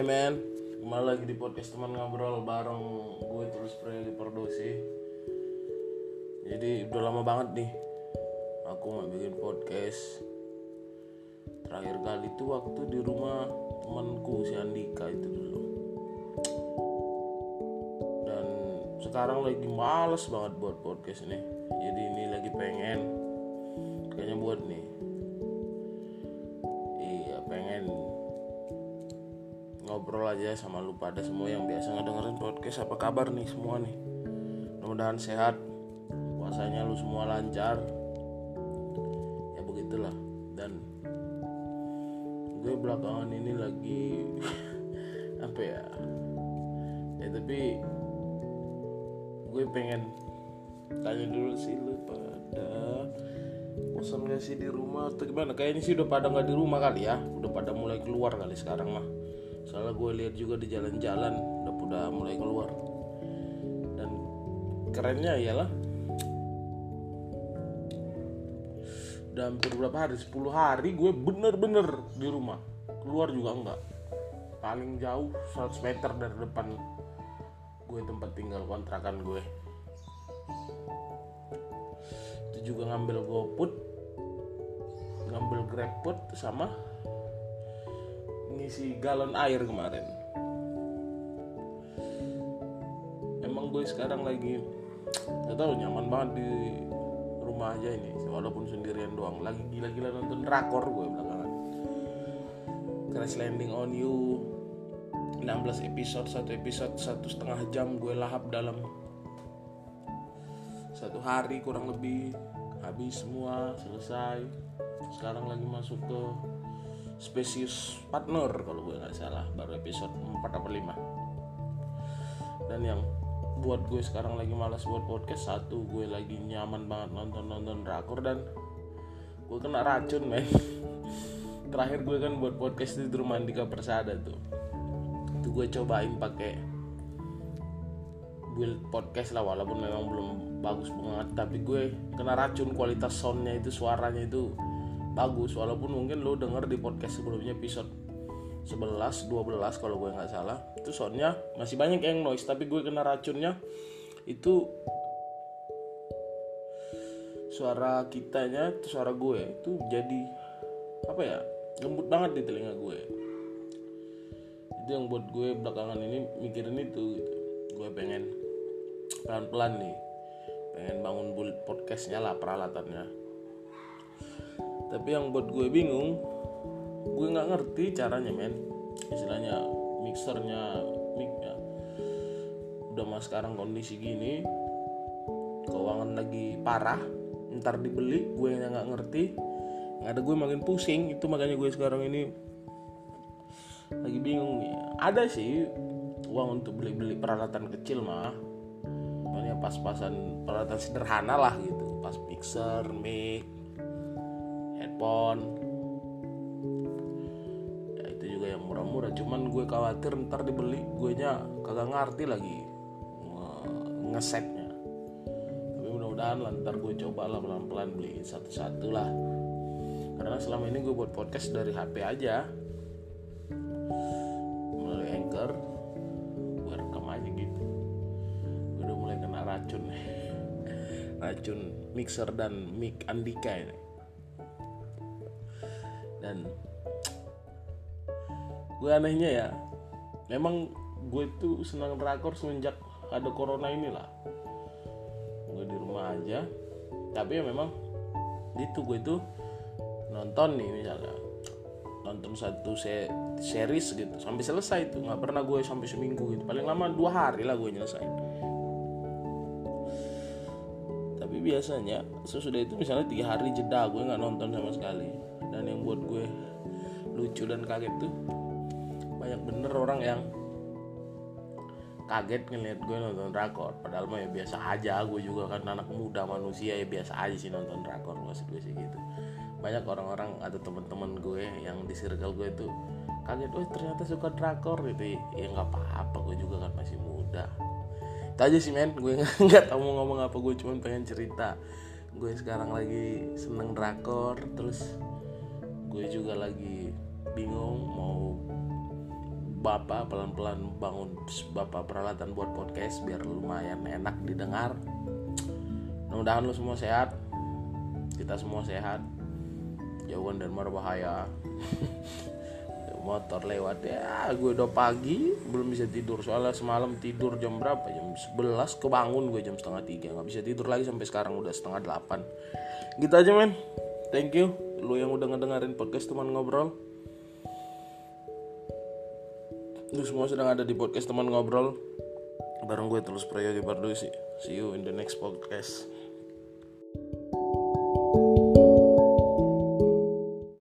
Hey man, kembali lagi di podcast teman ngobrol bareng gue terus Preli Perdosi. Jadi udah lama banget nih aku nggak bikin podcast. Terakhir kali itu waktu di rumah temanku si Andika itu dulu. Dan sekarang lagi males banget buat podcast ini. Jadi ini lagi pengen kayaknya buat nih. Ngobrol aja sama lu pada semua yang biasa ngedengerin podcast. Apa kabar nih semua nih? Mudah-mudahan sehat. Puasanya lu semua lancar. Ya begitulah. Dan gue belakangan ini lagi apa ya? Ya tapi gue pengen tanya dulu sih lu pada bosan gak sih di rumah atau gimana? Kayaknya sih udah pada nggak di rumah kali ya. Udah pada mulai keluar kali sekarang mah soalnya gue lihat juga di jalan-jalan udah udah mulai keluar. Dan kerennya ialah udah hampir berapa hari? 10 hari gue bener-bener di rumah. Keluar juga enggak. Paling jauh 100 meter dari depan gue tempat tinggal kontrakan gue itu juga ngambil GoFood ngambil GrabFood sama ngisi galon air kemarin. Emang gue sekarang lagi gak tau nyaman banget di rumah aja ini. Walaupun sendirian doang. Lagi gila-gila nonton drakor gue belakangan. Crash Landing on You. 16 episode satu episode satu setengah jam gue lahap dalam. Satu hari kurang lebih habis semua selesai. Sekarang lagi masuk ke spesies partner kalau gue nggak salah. Baru episode 4 atau 5 dan yang buat gue sekarang lagi malas buat podcast satu gue lagi nyaman banget nonton nonton drakor dan gue kena racun men. Terakhir gue kan buat podcast di rumah Andika Persada tuh. Itu gue cobain pakai build podcast lah walaupun memang belum bagus banget. Tapi gue kena racun kualitas soundnya itu suaranya itu bagus walaupun mungkin lo denger di podcast sebelumnya episode 11 12 kalau gue nggak salah. Itu soundnya masih banyak yang noise tapi gue kena racunnya. Itu suara kitanya itu suara gue itu jadi apa ya lembut banget di telinga gue. Itu yang buat gue belakangan ini mikirin itu gitu. Gue pengen pelan-pelan nih pengen bangun build podcastnya lah peralatannya tapi yang buat gue bingung gue nggak ngerti caranya men. Istilahnya mixernya micnya udah mas sekarang kondisi gini keuangan lagi parah ntar dibeli gue yang nggak ngerti. Nggak ada gue makin pusing itu makanya gue sekarang ini lagi bingung nih. Ada sih uang untuk beli-beli peralatan kecil mah. Pas-pasan peralatan sederhana lah gitu pas mixer mic headphone ya itu juga yang murah-murah. Cuman gue khawatir ntar dibeli gue nya kagak ngerti lagi ngesetnya tapi mudah-mudahan lah ntar gue coba lah pelan-pelan beli satu-satu lah. Karena selama ini gue buat podcast dari HP aja. Melalui anchor gue rekam aja gitu. Gue udah mulai kena racun. Racun mixer dan mic Andika ini dan gue anehnya ya memang gue tuh senang drakor semenjak ada corona inilah gue di rumah aja. Tapi ya memang itu gue tuh nonton nih misalnya. Nonton satu se series gitu sampai selesai tuh. Nggak pernah gue sampai seminggu gitu. Paling lama dua hari lah gue nyelesain. Tapi biasanya sesudah itu misalnya tiga hari jeda gue nggak nonton sama sekali dan yang buat gue lucu dan kaget tuh banyak bener orang yang kaget ngeliat gue nonton drakor. Padahal mah ya biasa aja gue juga kan anak muda manusia ya biasa aja sih nonton drakor maksud gue sih gitu. Banyak orang-orang atau teman-teman gue yang di circle gue tuh kaget oh ternyata suka drakor gitu. Ya nggak apa-apa gue juga kan masih muda. Itu aja sih men. Gue nggak tahu mau ngomong apa gue cuma pengen cerita. Gue sekarang lagi seneng drakor terus gue juga lagi bingung mau bapak pelan-pelan bangun bapak peralatan buat podcast biar lumayan enak didengar. Mudah-mudahan lu semua sehat. Kita semua sehat. Jauhan dan berbahaya. Motor lewat. Ya gue udah pagi belum bisa tidur. Soalnya semalam tidur jam berapa? Jam 11 kebangun gue jam setengah tiga. Nggak bisa tidur lagi sampai sekarang udah setengah delapan. Gitu aja men thank you. Lu yang udah ngedengerin podcast teman ngobrol. Lu semua sedang ada di podcast teman ngobrol. Bareng gue terus Prayogi Bardusi see you in the next podcast